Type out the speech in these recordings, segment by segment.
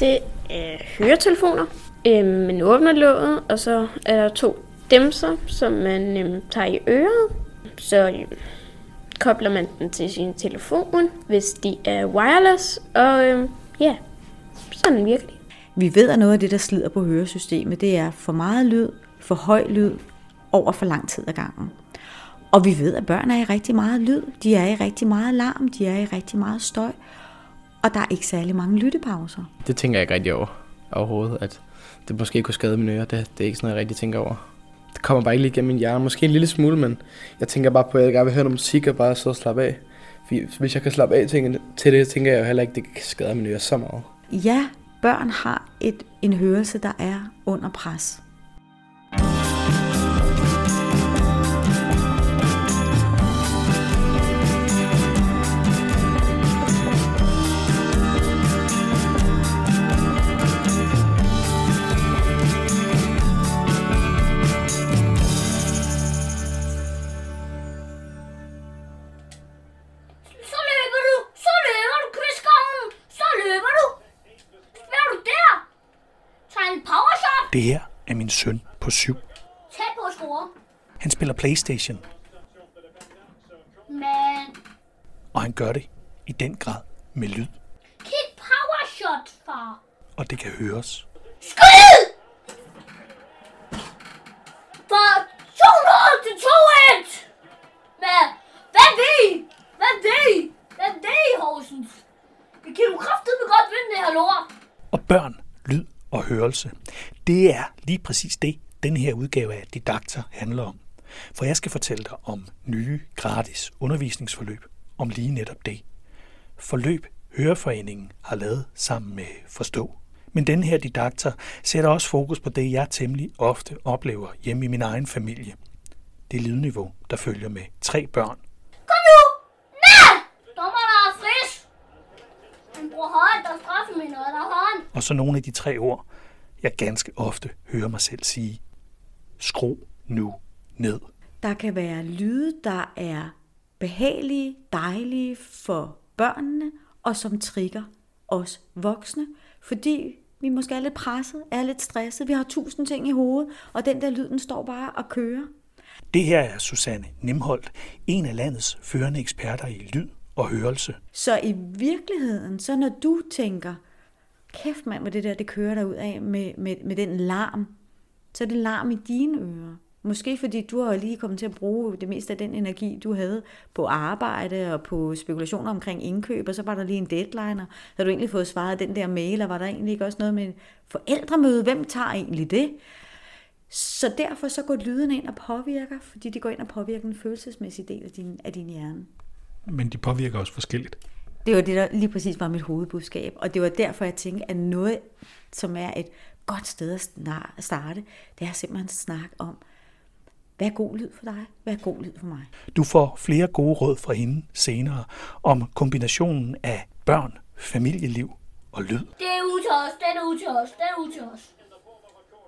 Det er høretelefoner. Øh, man åbner låget, og så er der to dæmser, som man øh, tager i øret. Så øh, kobler man den til sin telefon, hvis de er wireless. Og øh, ja, sådan virkelig. Vi ved, at noget af det, der slider på høresystemet, det er for meget lyd, for høj lyd, over for lang tid ad gangen. Og vi ved, at børn er i rigtig meget lyd, de er i rigtig meget larm, de er i rigtig meget støj, og der er ikke særlig mange lyttepauser. Det tænker jeg ikke rigtig over overhovedet, at det måske kunne skade mine ører. Det, det er ikke sådan noget, jeg rigtig tænker over. Det kommer bare ikke lige igennem min hjerne. Måske en lille smule, men jeg tænker bare på, at jeg gerne vil høre noget musik og bare så slappe af. Fordi hvis jeg kan slappe af til det, tænker jeg jo heller ikke, at det kan skade mine ører så meget. Ja, børn har et, en hørelse, der er under pres. På syv. Tæt på at score. Han spiller Playstation, Men og han gør det i den grad med lyd, kig power shot, far. og det kan høres. Skyd! For 200 til 2-1! Hvad? Hvad I? Hvad I? Hvad I, Horsens? Vi kan jo kraftedeme godt vinde det her lort. Og børn, lyd og hørelse, det er lige præcis det, den her udgave af Didakter handler om. For jeg skal fortælle dig om nye, gratis undervisningsforløb om lige netop det. Forløb Høreforeningen har lavet sammen med Forstå. Men den her didakter sætter også fokus på det, jeg temmelig ofte oplever hjemme i min egen familie. Det lydniveau, der følger med tre børn, Kom nu! Nej! Dommeren er frisk. Han bruger hånd, der straffer mig noget, er hånd. og så nogle af de tre ord, jeg ganske ofte hører mig selv sige. Skru nu ned. Der kan være lyde, der er behagelige, dejlige for børnene, og som trigger os voksne, fordi vi måske er lidt presset, er lidt stresset, vi har tusind ting i hovedet, og den der lyd, den står bare og kører. Det her er Susanne Nimholdt, en af landets førende eksperter i lyd og hørelse. Så i virkeligheden, så når du tænker, kæft mand, hvor det der, det kører der ud af med, med, med den larm, så er det larm i dine ører. Måske fordi du har lige kommet til at bruge det meste af den energi, du havde på arbejde og på spekulationer omkring indkøb, og så var der lige en deadline, og havde du egentlig fået svaret den der mail, og var der egentlig ikke også noget med forældremøde? Hvem tager egentlig det? Så derfor så går lyden ind og påvirker, fordi de går ind og påvirker en følelsesmæssig del af din, af din hjerne. Men de påvirker også forskelligt. Det var det, der lige præcis var mit hovedbudskab. Og det var derfor, jeg tænkte, at noget, som er et godt sted at starte, det er simpelthen at snakke om, hvad er god lyd for dig? Hvad er god lyd for mig? Du får flere gode råd fra hende senere om kombinationen af børn, familieliv og lyd. Det er ude til os, den er ude til os, den er ude til os.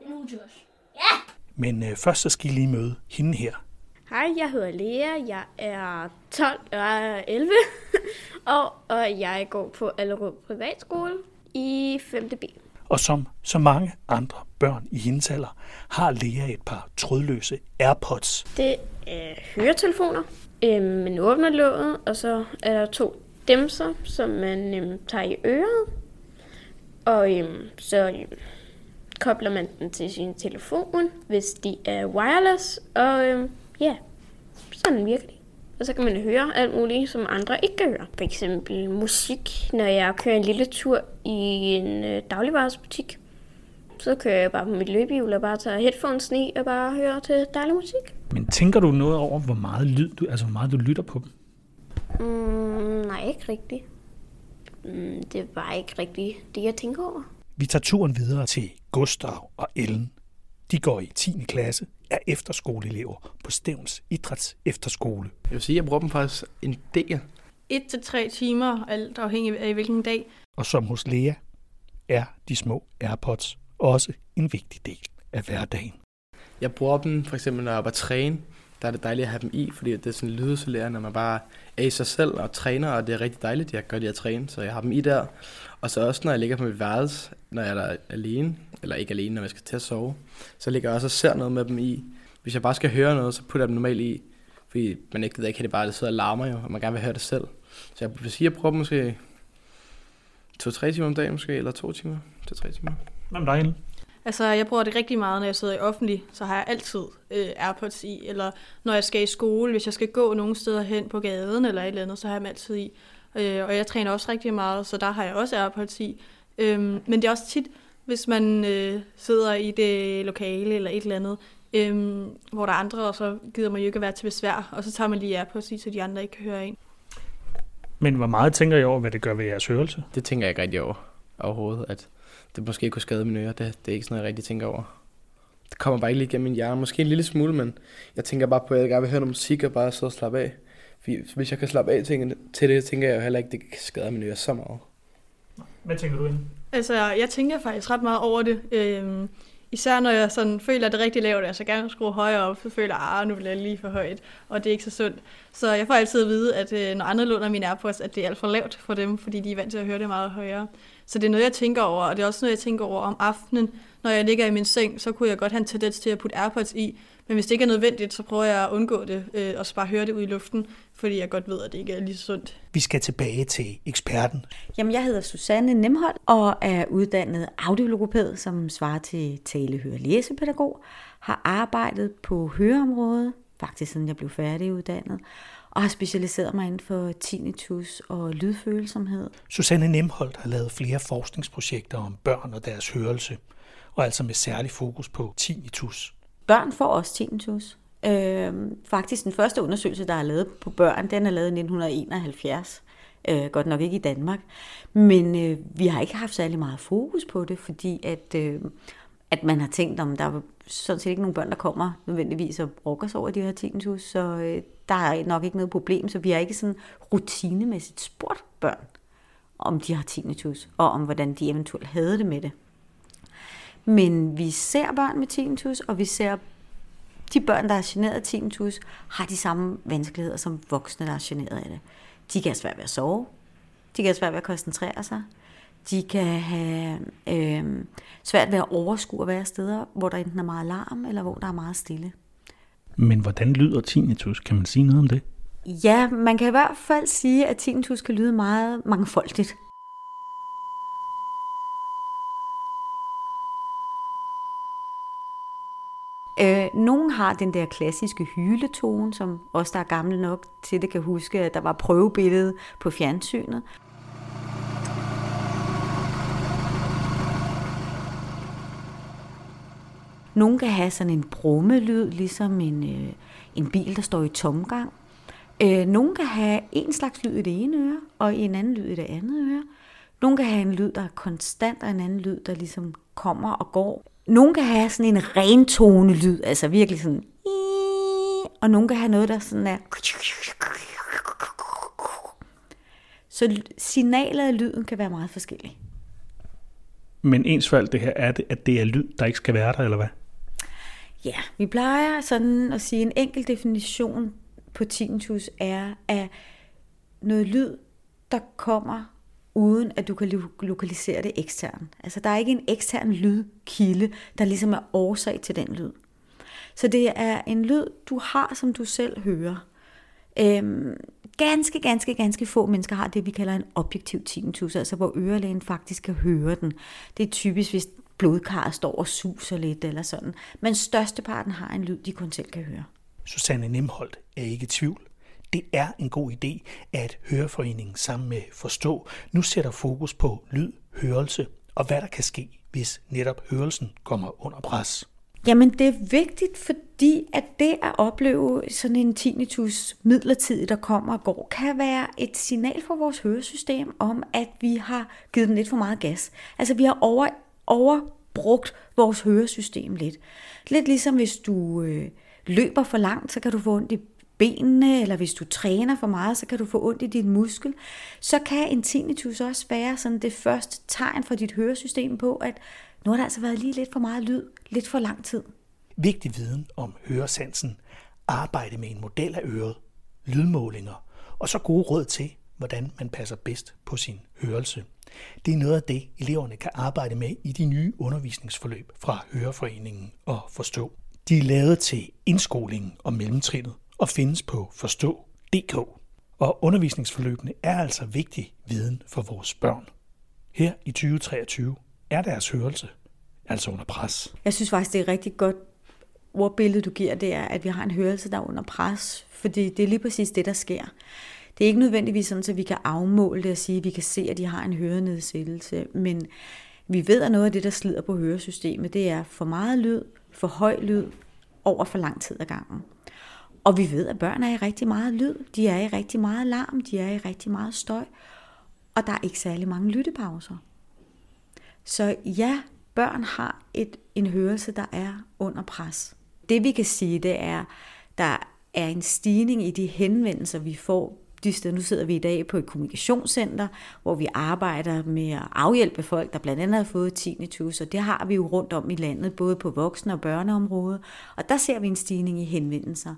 Den er ude til os. Ja! Men øh, først så skal I lige møde hende her. Hej, jeg hedder Lea. Jeg er 12 og jeg er 11. og, og jeg går på Allerød Privatskole i 5. B. Og som så mange andre børn i hendes alder, har Lea et par trådløse AirPods. Det er høretelefoner. Øh, man åbner låget, og så er der to dæmser, som man øh, tager i øret. Og øh, så øh, kobler man den til sin telefon, hvis de er wireless. Og øh, ja, sådan virker det. Og så kan man høre alt muligt, som andre ikke kan høre. For eksempel musik, når jeg kører en lille tur i en øh, dagligvarersbutik. Så kører jeg bare på mit løbehjul og bare tager headphones i og bare hører til dejlig musik. Men tænker du noget over, hvor meget lyd du, altså hvor meget du lytter på dem? Mm, nej, ikke rigtigt. Mm, det var ikke rigtigt det, jeg tænker over. Vi tager turen videre til Gustav og Ellen. De går i 10. klasse, er efterskoleelever på Stævns Idræts Efterskole. Jeg vil sige, at jeg bruger dem faktisk en del. 1-3 timer, alt afhængig af hvilken dag. Og som hos Lea er de små AirPods også en vigtig del af hverdagen. Jeg bruger dem for eksempel, når jeg er på træne der er det dejligt at have dem i, fordi det er sådan lydisolerende, når man bare er i sig selv og træner, og det er rigtig dejligt, jeg gør det at træne, så jeg har dem i der. Og så også, når jeg ligger på mit værelse, når jeg er der alene, eller ikke alene, når jeg skal til at sove, så ligger jeg også og ser noget med dem i. Hvis jeg bare skal høre noget, så putter jeg dem normalt i, fordi man ikke gider ikke have det bare, det sidder og larmer jo, og man gerne vil høre det selv. Så jeg vil sige, at jeg prøver måske to-tre timer om dagen måske, eller to timer til tre timer. Hvad med dig, Altså, jeg bruger det rigtig meget, når jeg sidder i offentlig, så har jeg altid øh, Airpods i, eller når jeg skal i skole, hvis jeg skal gå nogle steder hen på gaden eller et eller andet, så har jeg dem altid i. Øh, og jeg træner også rigtig meget, så der har jeg også Airpods i. Øh, men det er også tit, hvis man øh, sidder i det lokale eller et eller andet, øh, hvor der er andre, og så gider man jo ikke at være til besvær, og så tager man lige Airpods i, så de andre ikke kan høre en. Men hvor meget tænker I over, hvad det gør ved jeres hørelse? Det tænker jeg ikke rigtig over overhovedet, at det måske kunne skade mine ører. Det, det er ikke sådan noget, jeg rigtig tænker over. Det kommer bare ikke lige igennem min hjerne. Måske en lille smule, men jeg tænker bare på, at jeg gerne vil høre noget musik og bare sidde og slappe af. Fordi hvis jeg kan slappe af til, til det, tænker jeg jo heller ikke, at det kan skade mine ører så meget. Hvad tænker du, Ellen? Altså, jeg tænker faktisk ret meget over det. Øhm, især når jeg sådan føler, at det er rigtig lavt, og jeg så gerne skrue højere op, så føler jeg, at nu bliver jeg lige for højt, og det er ikke så sundt. Så jeg får altid at vide, at øh, når andre låner mine AirPods, at det er alt for lavt for dem, fordi de er vant til at høre det meget højere. Så det er noget, jeg tænker over, og det er også noget, jeg tænker over om aftenen. Når jeg ligger i min seng, så kunne jeg godt have en tendens til at putte AirPods i, men hvis det ikke er nødvendigt, så prøver jeg at undgå det, øh, og så bare høre det ud i luften, fordi jeg godt ved, at det ikke er lige så sundt. Vi skal tilbage til eksperten. Jamen, jeg hedder Susanne Nemhold og er uddannet audiologopæd, som svarer til tale, høre, læsepædagog. Har arbejdet på høreområdet, faktisk siden jeg blev færdiguddannet, og har specialiseret mig inden for tinnitus og lydfølsomhed. Susanne Nemholdt har lavet flere forskningsprojekter om børn og deres hørelse, og altså med særlig fokus på tinnitus. Børn får også tinnitus. Øh, faktisk den første undersøgelse, der er lavet på børn, den er lavet i 1971. Øh, godt nok ikke i Danmark. Men øh, vi har ikke haft særlig meget fokus på det, fordi at, øh, at man har tænkt, om der er sådan set ikke nogen børn, der kommer nødvendigvis og brokker sig over de her tinnitus, så øh, der er nok ikke noget problem, så vi har ikke sådan rutinemæssigt spurgt børn, om de har tinnitus, og om hvordan de eventuelt havde det med det. Men vi ser børn med tinnitus, og vi ser de børn, der er generet af tinnitus, har de samme vanskeligheder som voksne, der er generet af det. De kan have svært ved at sove. De kan have svært ved at koncentrere sig. De kan have øh, svært ved at overskue at være steder, hvor der enten er meget larm, eller hvor der er meget stille. Men hvordan lyder tinnitus? Kan man sige noget om det? Ja, man kan i hvert fald sige, at tinnitus kan lyde meget mangfoldigt. Øh, nogen har den der klassiske hyletone, som os, der er gamle nok til det, kan huske, at der var prøvebillede på fjernsynet. Nogle kan have sådan en brummelyd, ligesom en, øh, en bil, der står i tomgang. Øh, nogle kan have en slags lyd i det ene øre, og en anden lyd i det andet øre. Nogle kan have en lyd, der er konstant, og en anden lyd, der ligesom kommer og går. Nogle kan have sådan en rentone lyd, altså virkelig sådan... Og nogle kan have noget, der sådan er... Så signalet af lyden kan være meget forskellige. Men ens fald det her, er det, at det er lyd, der ikke skal være der, eller hvad? Ja, vi plejer sådan at sige, en enkel definition på tinnitus er, at noget lyd, der kommer uden at du kan lo- lokalisere det eksternt. Altså der er ikke en ekstern lydkilde, der ligesom er årsag til den lyd. Så det er en lyd, du har, som du selv hører. Øhm, ganske, ganske, ganske få mennesker har det, vi kalder en objektiv tinnitus, altså hvor ørelægen faktisk kan høre den. Det er typisk, hvis blodkarret står og suser lidt eller sådan. Men størsteparten har en lyd, de kun selv kan høre. Susanne Nemholdt er ikke i tvivl. Det er en god idé, at Høreforeningen sammen med Forstå nu sætter fokus på lyd, hørelse og hvad der kan ske, hvis netop hørelsen kommer under pres. Jamen det er vigtigt, fordi at det at opleve sådan en tinnitus midlertidigt, der kommer og går, kan være et signal for vores høresystem om, at vi har givet den lidt for meget gas. Altså vi har over, overbrugt vores høresystem lidt. Lidt ligesom hvis du øh, løber for langt, så kan du få ondt i benene, eller hvis du træner for meget, så kan du få ondt i din muskel. Så kan en tinnitus også være sådan det første tegn for dit høresystem på, at nu har der altså været lige lidt for meget lyd, lidt for lang tid. Vigtig viden om høresansen arbejde med en model af øret, lydmålinger og så gode råd til, hvordan man passer bedst på sin hørelse. Det er noget af det, eleverne kan arbejde med i de nye undervisningsforløb fra Høreforeningen og Forstå. De er lavet til indskolingen og mellemtrinnet og findes på forstå.dk. Og undervisningsforløbene er altså vigtig viden for vores børn. Her i 2023 er deres hørelse altså under pres. Jeg synes faktisk, det er rigtig godt ordbillede, du giver, det er, at vi har en hørelse, der er under pres, fordi det er lige præcis det, der sker. Det er ikke nødvendigvis sådan, at vi kan afmåle det og sige, at vi kan se, at de har en hørenedsættelse, men vi ved, at noget af det, der slider på høresystemet, det er for meget lyd, for høj lyd, over for lang tid ad gangen. Og vi ved, at børn er i rigtig meget lyd, de er i rigtig meget larm, de er i rigtig meget støj, og der er ikke særlig mange lyttepauser. Så ja, børn har et, en hørelse, der er under pres. Det vi kan sige, det er, der er en stigning i de henvendelser, vi får de steder, nu sidder vi i dag på et kommunikationscenter, hvor vi arbejder med at afhjælpe folk, der blandt andet har fået tinnitus, og det har vi jo rundt om i landet, både på voksne- og børneområdet, og der ser vi en stigning i henvendelser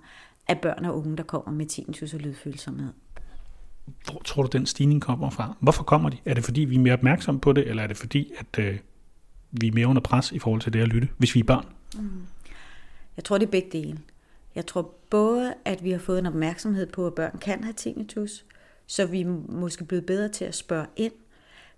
af børn og unge, der kommer med tinnitus og lydfølsomhed. Hvor tror du, den stigning kommer fra? Hvorfor kommer de? Er det fordi, vi er mere opmærksomme på det, eller er det fordi, at øh, vi er mere under pres i forhold til det at lytte, hvis vi er børn? Mm. Jeg tror, det er begge dele. Jeg tror både, at vi har fået en opmærksomhed på, at børn kan have tinnitus, så vi er måske blevet bedre til at spørge ind.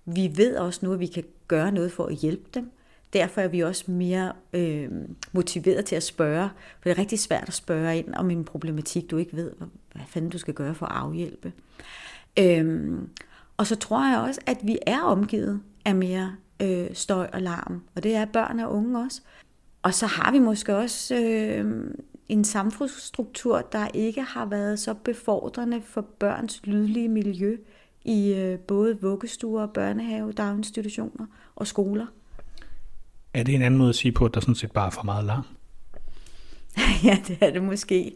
Vi ved også nu, at vi kan gøre noget for at hjælpe dem. Derfor er vi også mere øh, motiveret til at spørge, for det er rigtig svært at spørge ind om en problematik, du ikke ved, hvad fanden du skal gøre for at afhjælpe. Øhm, og så tror jeg også, at vi er omgivet af mere øh, støj og larm, og det er børn og unge også. Og så har vi måske også øh, en samfundsstruktur, der ikke har været så befordrende for børns lydlige miljø i øh, både vuggestuer, børnehave, daginstitutioner og skoler. Er det en anden måde at sige på, at der sådan set bare er for meget larm? ja, det er det måske.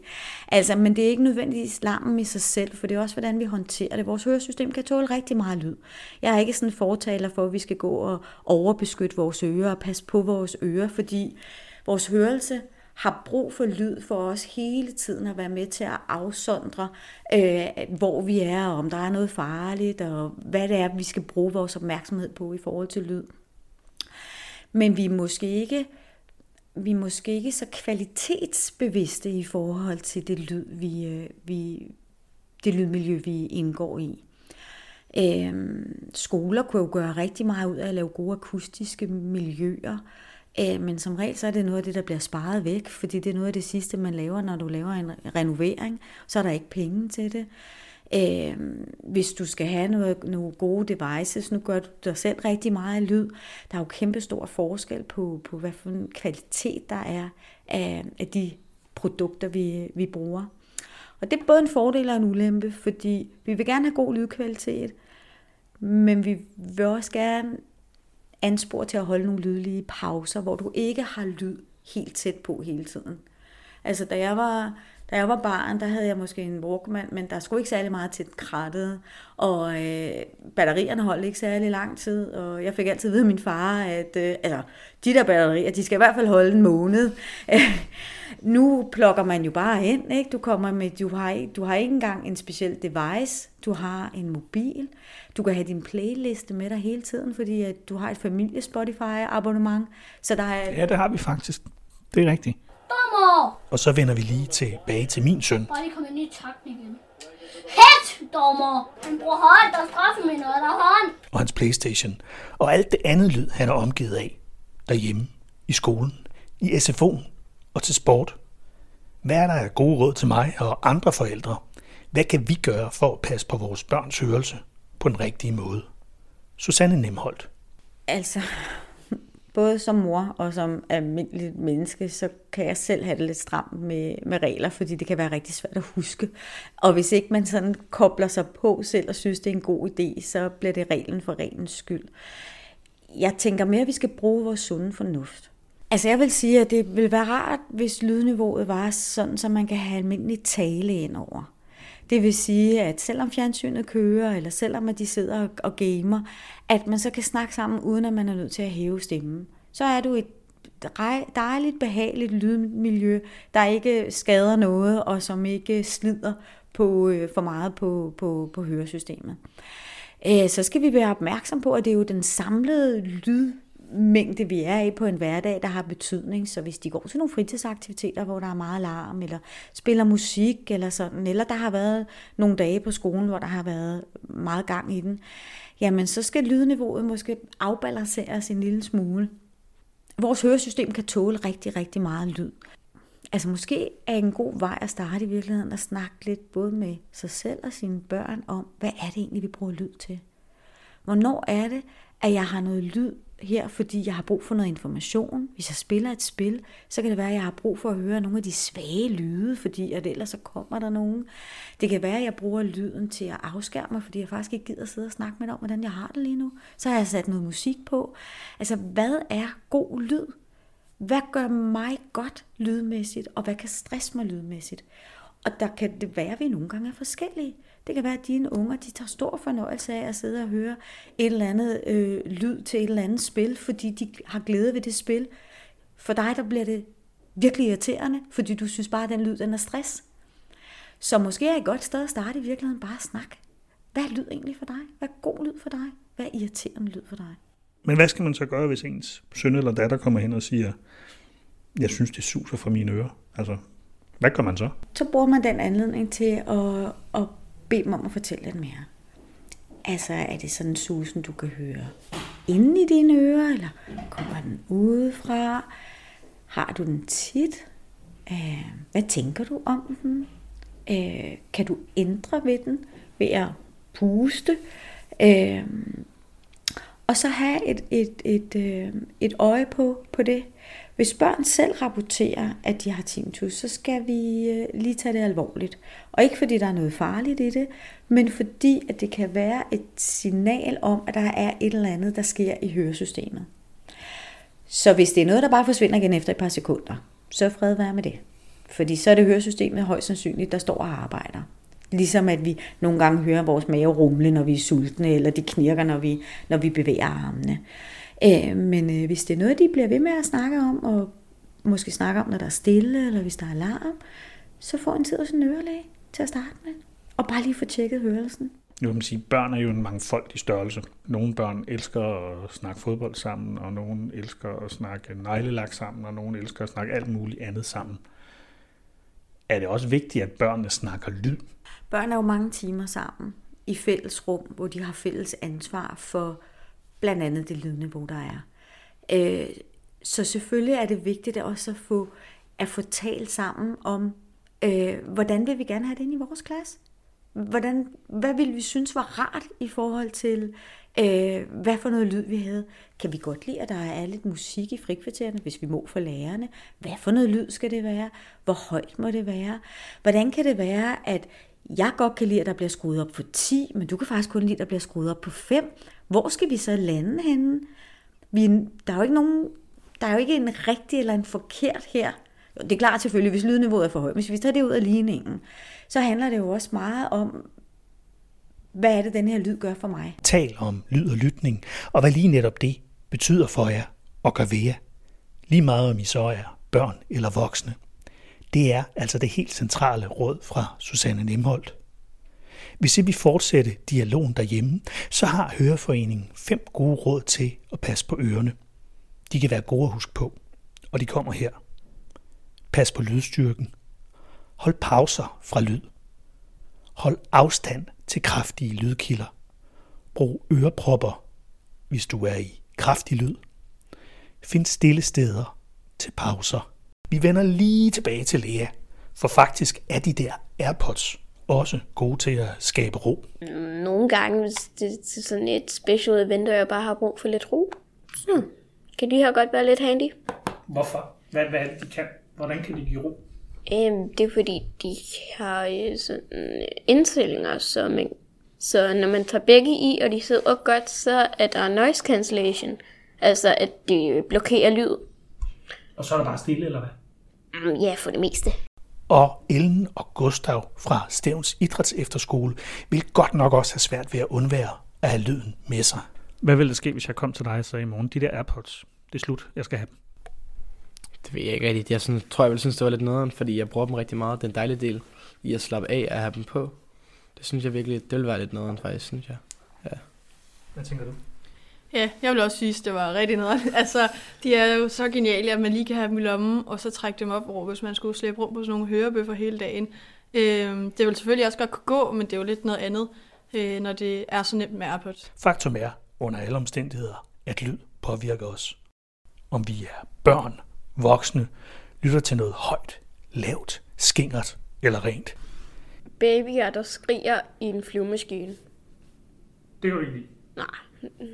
Altså, men det er ikke nødvendigvis larmen i sig selv, for det er også, hvordan vi håndterer det. Vores høresystem kan tåle rigtig meget lyd. Jeg er ikke sådan fortaler for, at vi skal gå og overbeskytte vores ører og passe på vores ører, fordi vores hørelse har brug for lyd for os hele tiden at være med til at afsondre, øh, hvor vi er, og om der er noget farligt, og hvad det er, vi skal bruge vores opmærksomhed på i forhold til lyd. Men vi er måske ikke vi er måske ikke så kvalitetsbevidste i forhold til det lyd, vi, øh, vi, det lydmiljø, vi indgår i. Øhm, skoler kunne jo gøre rigtig meget ud af at lave gode akustiske miljøer, øh, men som regel så er det noget af det, der bliver sparet væk, fordi det er noget af det sidste, man laver, når du laver en renovering, så er der ikke penge til det. Øh, hvis du skal have noget, nogle gode devices, nu gør du dig selv rigtig meget lyd. Der er jo kæmpe stor forskel på, på hvad for en kvalitet der er af, af de produkter, vi, vi bruger. Og det er både en fordel og en ulempe, fordi vi vil gerne have god lydkvalitet, men vi vil også gerne anspor til at holde nogle lydlige pauser, hvor du ikke har lyd helt tæt på hele tiden. Altså da jeg var da jeg var barn, der havde jeg måske en Walkman, men der skulle ikke særlig meget til krattet, og øh, batterierne holdt ikke særlig lang tid, og jeg fik altid at vide af min far, at øh, altså, de der batterier, de skal i hvert fald holde en måned. nu plukker man jo bare ind, ikke? Du kommer med, du har, du har ikke engang en speciel device, du har en mobil, du kan have din playliste med dig hele tiden, fordi at du har et familie Spotify abonnement, så der er... Ja, det har vi faktisk. Det er rigtigt. Dommer! Og så vender vi lige tilbage til min søn. Bare lige komme ind i takten igen. Hæt, dommer! Han bruger hånd, der straffer mig noget, der hånd. Og hans Playstation. Og alt det andet lyd, han er omgivet af. Derhjemme, i skolen, i SFO'en og til sport. Hvad er der af gode råd til mig og andre forældre? Hvad kan vi gøre for at passe på vores børns hørelse på den rigtige måde? Susanne Nemholdt. Altså, både som mor og som almindeligt menneske, så kan jeg selv have det lidt stramt med, med regler, fordi det kan være rigtig svært at huske. Og hvis ikke man sådan kobler sig på selv og synes, det er en god idé, så bliver det reglen for reglens skyld. Jeg tænker mere, at vi skal bruge vores sunde fornuft. Altså jeg vil sige, at det vil være rart, hvis lydniveauet var sådan, så man kan have almindelig tale ind over. Det vil sige, at selvom fjernsynet kører, eller selvom at de sidder og gamer, at man så kan snakke sammen, uden at man er nødt til at hæve stemmen. Så er du et dejligt, behageligt lydmiljø, der ikke skader noget, og som ikke slider på, øh, for meget på, på, på høresystemet. Øh, så skal vi være opmærksom på, at det er jo den samlede lyd, mængde, vi er i på en hverdag, der har betydning. Så hvis de går til nogle fritidsaktiviteter, hvor der er meget larm, eller spiller musik, eller sådan, eller der har været nogle dage på skolen, hvor der har været meget gang i den, jamen så skal lydniveauet måske afbalanceres en lille smule. Vores høresystem kan tåle rigtig, rigtig meget lyd. Altså måske er en god vej at starte i virkeligheden at snakke lidt både med sig selv og sine børn om, hvad er det egentlig, vi bruger lyd til? Hvornår er det, at jeg har noget lyd her, fordi jeg har brug for noget information. Hvis jeg spiller et spil, så kan det være, at jeg har brug for at høre nogle af de svage lyde, fordi at ellers så kommer der nogen. Det kan være, at jeg bruger lyden til at afskærme mig, fordi jeg faktisk ikke gider sidde og snakke med dig om, hvordan jeg har det lige nu. Så har jeg sat noget musik på. Altså, hvad er god lyd? Hvad gør mig godt lydmæssigt, og hvad kan stresse mig lydmæssigt? Og der kan det være, at vi nogle gange er forskellige. Det kan være, at dine unger de tager stor fornøjelse af at sidde og høre et eller andet øh, lyd til et eller andet spil, fordi de har glæde ved det spil. For dig der bliver det virkelig irriterende, fordi du synes bare, at den lyd den er stress. Så måske er et godt sted at starte i virkeligheden bare at snakke. Hvad er lyd egentlig for dig? Hvad er god lyd for dig? Hvad er irriterende lyd for dig? Men hvad skal man så gøre, hvis ens søn eller datter kommer hen og siger, jeg synes, det suser for mine ører? Altså, hvad gør man så? Så bruger man den anledning til at, at bede dem om at fortælle lidt mere. Altså, er det sådan en susen, du kan høre inde i dine ører, eller kommer den udefra? Har du den tit? Øh, hvad tænker du om den? Øh, kan du ændre ved den ved at puste? Øh, og så have et, et, et, et, et øje på, på det. Hvis børn selv rapporterer, at de har tinnitus, så skal vi øh, lige tage det alvorligt. Og ikke fordi der er noget farligt i det, men fordi at det kan være et signal om, at der er et eller andet, der sker i høresystemet. Så hvis det er noget, der bare forsvinder igen efter et par sekunder, så fred være med det. Fordi så er det høresystemet højst sandsynligt, der står og arbejder. Ligesom at vi nogle gange hører vores mave rumle, når vi er sultne, eller det knirker, når vi, når vi bevæger armene. Øh, men øh, hvis det er noget, de bliver ved med at snakke om, og måske snakke om, når der er stille, eller hvis der er larm, så får en tid hos en ørelæge til at starte med. Og bare lige få tjekket hørelsen. Nu kan man sige, at børn er jo en mangfoldig størrelse. Nogle børn elsker at snakke fodbold sammen, og nogle elsker at snakke neglelak sammen, og nogle elsker at snakke alt muligt andet sammen. Er det også vigtigt, at børnene snakker lyd? Børn er jo mange timer sammen i fælles rum, hvor de har fælles ansvar for blandt andet det lydniveau, der er. Øh, så selvfølgelig er det vigtigt også at få, at få talt sammen om, øh, hvordan vil vi gerne have det ind i vores klasse? Hvordan, hvad ville vi synes var rart i forhold til, øh, hvad for noget lyd vi havde? Kan vi godt lide, at der er lidt musik i frikvartererne, hvis vi må for lærerne? Hvad for noget lyd skal det være? Hvor højt må det være? Hvordan kan det være, at jeg godt kan lide, at der bliver skruet op på 10, men du kan faktisk kun lide, at der bliver skruet op på 5. Hvor skal vi så lande henne? Vi, der er jo ikke nogen, der er jo ikke en rigtig eller en forkert her. Det er klart selvfølgelig, hvis lydniveauet er for højt. Hvis vi tager det ud af ligningen, så handler det jo også meget om, hvad er det, den her lyd gør for mig. Tal om lyd og lytning, og hvad lige netop det betyder for jer og gør ved jer. Lige meget om I så er børn eller voksne. Det er altså det helt centrale råd fra Susanne Nemholdt. Hvis vi fortsætter dialogen derhjemme, så har Høreforeningen fem gode råd til at passe på ørerne. De kan være gode at huske på, og de kommer her. Pas på lydstyrken. Hold pauser fra lyd. Hold afstand til kraftige lydkilder. Brug ørepropper, hvis du er i kraftig lyd. Find stille steder til pauser. Vi vender lige tilbage til Lea, for faktisk er de der AirPods også gode til at skabe ro. Nogle gange, hvis det er sådan et special event, og jeg bare har brug for lidt ro, så kan de her godt være lidt handy. Hvorfor? Hvad, hvad er det, de kan? Hvordan kan de give ro? Øhm, det er fordi, de har øh, sådan indstillinger, så, man, så når man tager begge i, og de sidder godt, så er der noise cancellation. Altså, at de blokerer lyd. Og så er der bare stille, eller hvad? Mm, Ja, for det meste. Og Ellen og Gustav fra Stævns Idrætsefterskole vil godt nok også have svært ved at undvære at have lyden med sig. Hvad ville der ske, hvis jeg kom til dig og sagde i morgen, de der AirPods, det er slut, jeg skal have dem? Det ved jeg ikke rigtigt. Jeg sådan, tror, jeg vil synes, det var lidt nederen, fordi jeg bruger dem rigtig meget. Den dejlige del i at slappe af at have dem på. Det synes jeg virkelig, det vil være lidt nederen faktisk, synes jeg. Hvad tænker du? Ja, jeg vil også synes, det var rigtig noget. Altså, de er jo så geniale, at man lige kan have dem i lommen, og så trække dem op over, hvis man skulle slæbe rundt på sådan nogle hørebøffer hele dagen. Øhm, det vil selvfølgelig også godt kunne gå, men det er jo lidt noget andet, øh, når det er så nemt med AirPods. Faktum er, under alle omstændigheder, at lyd påvirker os. Om vi er børn, voksne, lytter til noget højt, lavt, skingert eller rent. Babyer, der skriger i en flyvemaskine. Det kan du ikke. Nej,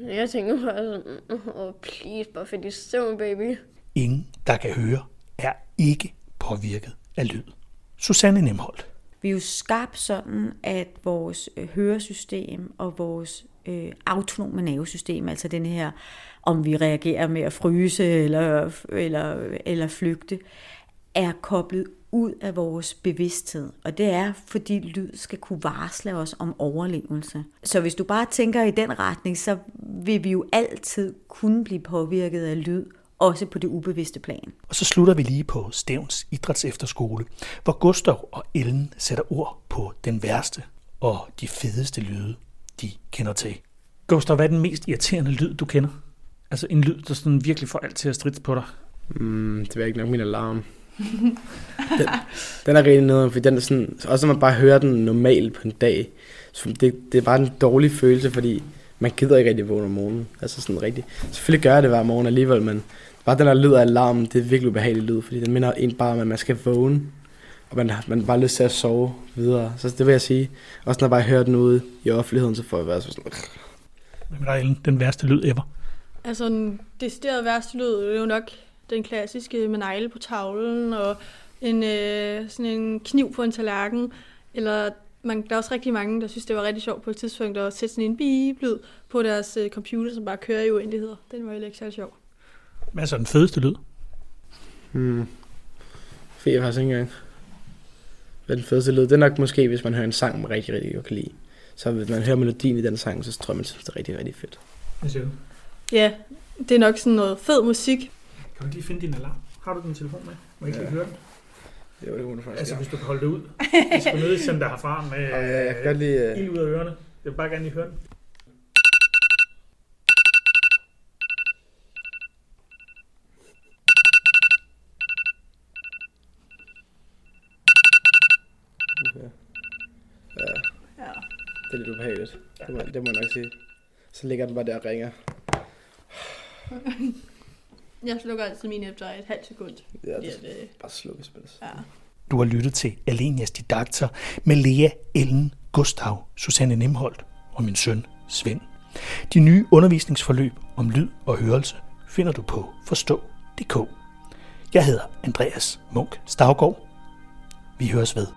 jeg tænker bare sådan, oh, please, bare find i søvn, baby. Ingen, der kan høre, er ikke påvirket af lyd. Susanne Nemholdt. Vi er jo skabt sådan, at vores øh, høresystem og vores øh, autonome nervesystem, altså den her, om vi reagerer med at fryse eller, eller, eller flygte, er koblet ud af vores bevidsthed. Og det er, fordi lyd skal kunne varsle os om overlevelse. Så hvis du bare tænker i den retning, så vil vi jo altid kunne blive påvirket af lyd, også på det ubevidste plan. Og så slutter vi lige på Stævns Idrætsefterskole, hvor Gustav og Ellen sætter ord på den værste og de fedeste lyde, de kender til. Gustav, hvad er den mest irriterende lyd, du kender? Altså en lyd, der sådan virkelig får alt til at stridse på dig. Mm, det var ikke nok min alarm. den, den er rigtig nederen, fordi den er sådan, også når man bare hører den normalt på en dag, så det, det er bare en dårlig følelse, fordi man gider ikke rigtig vågne om morgenen. Altså sådan rigtig. Selvfølgelig gør jeg det hver morgen alligevel, men bare den der lyd af alarmen, det er virkelig ubehagelig lyd, fordi den minder en bare om, at man skal vågne, og man, har- man har bare lyst til at sove videre. Så det vil jeg sige. Også når jeg bare hører den ude i offentligheden, så får jeg bare sådan, Hvad med dig, Ellen? Den værste lyd ever. Altså, en decideret værste lyd er jo nok den klassiske med negle på tavlen, og en, øh, sådan en kniv på en tallerken. Eller man, der er også rigtig mange, der synes, det var rigtig sjovt på et tidspunkt at sætte sådan en bip-lyd på deres øh, computer, som bare kører i uendeligheder. Den var jo ikke særlig sjov. Hvad er så den fedeste lyd? hmm, ved jeg faktisk ikke engang. Hvad er den fedeste lyd? Det er nok måske, hvis man hører en sang, man rigtig, rigtig godt kan lide. Så hvis man hører melodien i den sang, så tror jeg, man synes, det er rigtig, rigtig fedt. Hvad siger du? Ja, det er nok sådan noget fed musik. Kan du lige finde din alarm? Har du din telefon med? Må jeg ikke lige høre den? Jo, det kunne du faktisk Altså, hvis du kan holde det ud. Jeg skal nødt sende dig herfra med Ja, jeg kan godt lide... øh, ild ud af ørerne. Jeg vil bare gerne lige høre den. Ja. ja. Ja. Det er lidt ubehageligt. Det må, det må jeg nok sige. Så ligger den bare der og ringer. Jeg slukker altid min efter et halvt sekund. Ja, det skal det, bare slukkes. spilles. ja. Du har lyttet til Alenias Didakter med Lea, Ellen, Gustav, Susanne Nemholdt og min søn Svend. De nye undervisningsforløb om lyd og hørelse finder du på forstå.dk. Jeg hedder Andreas Munk Stavgård. Vi høres ved.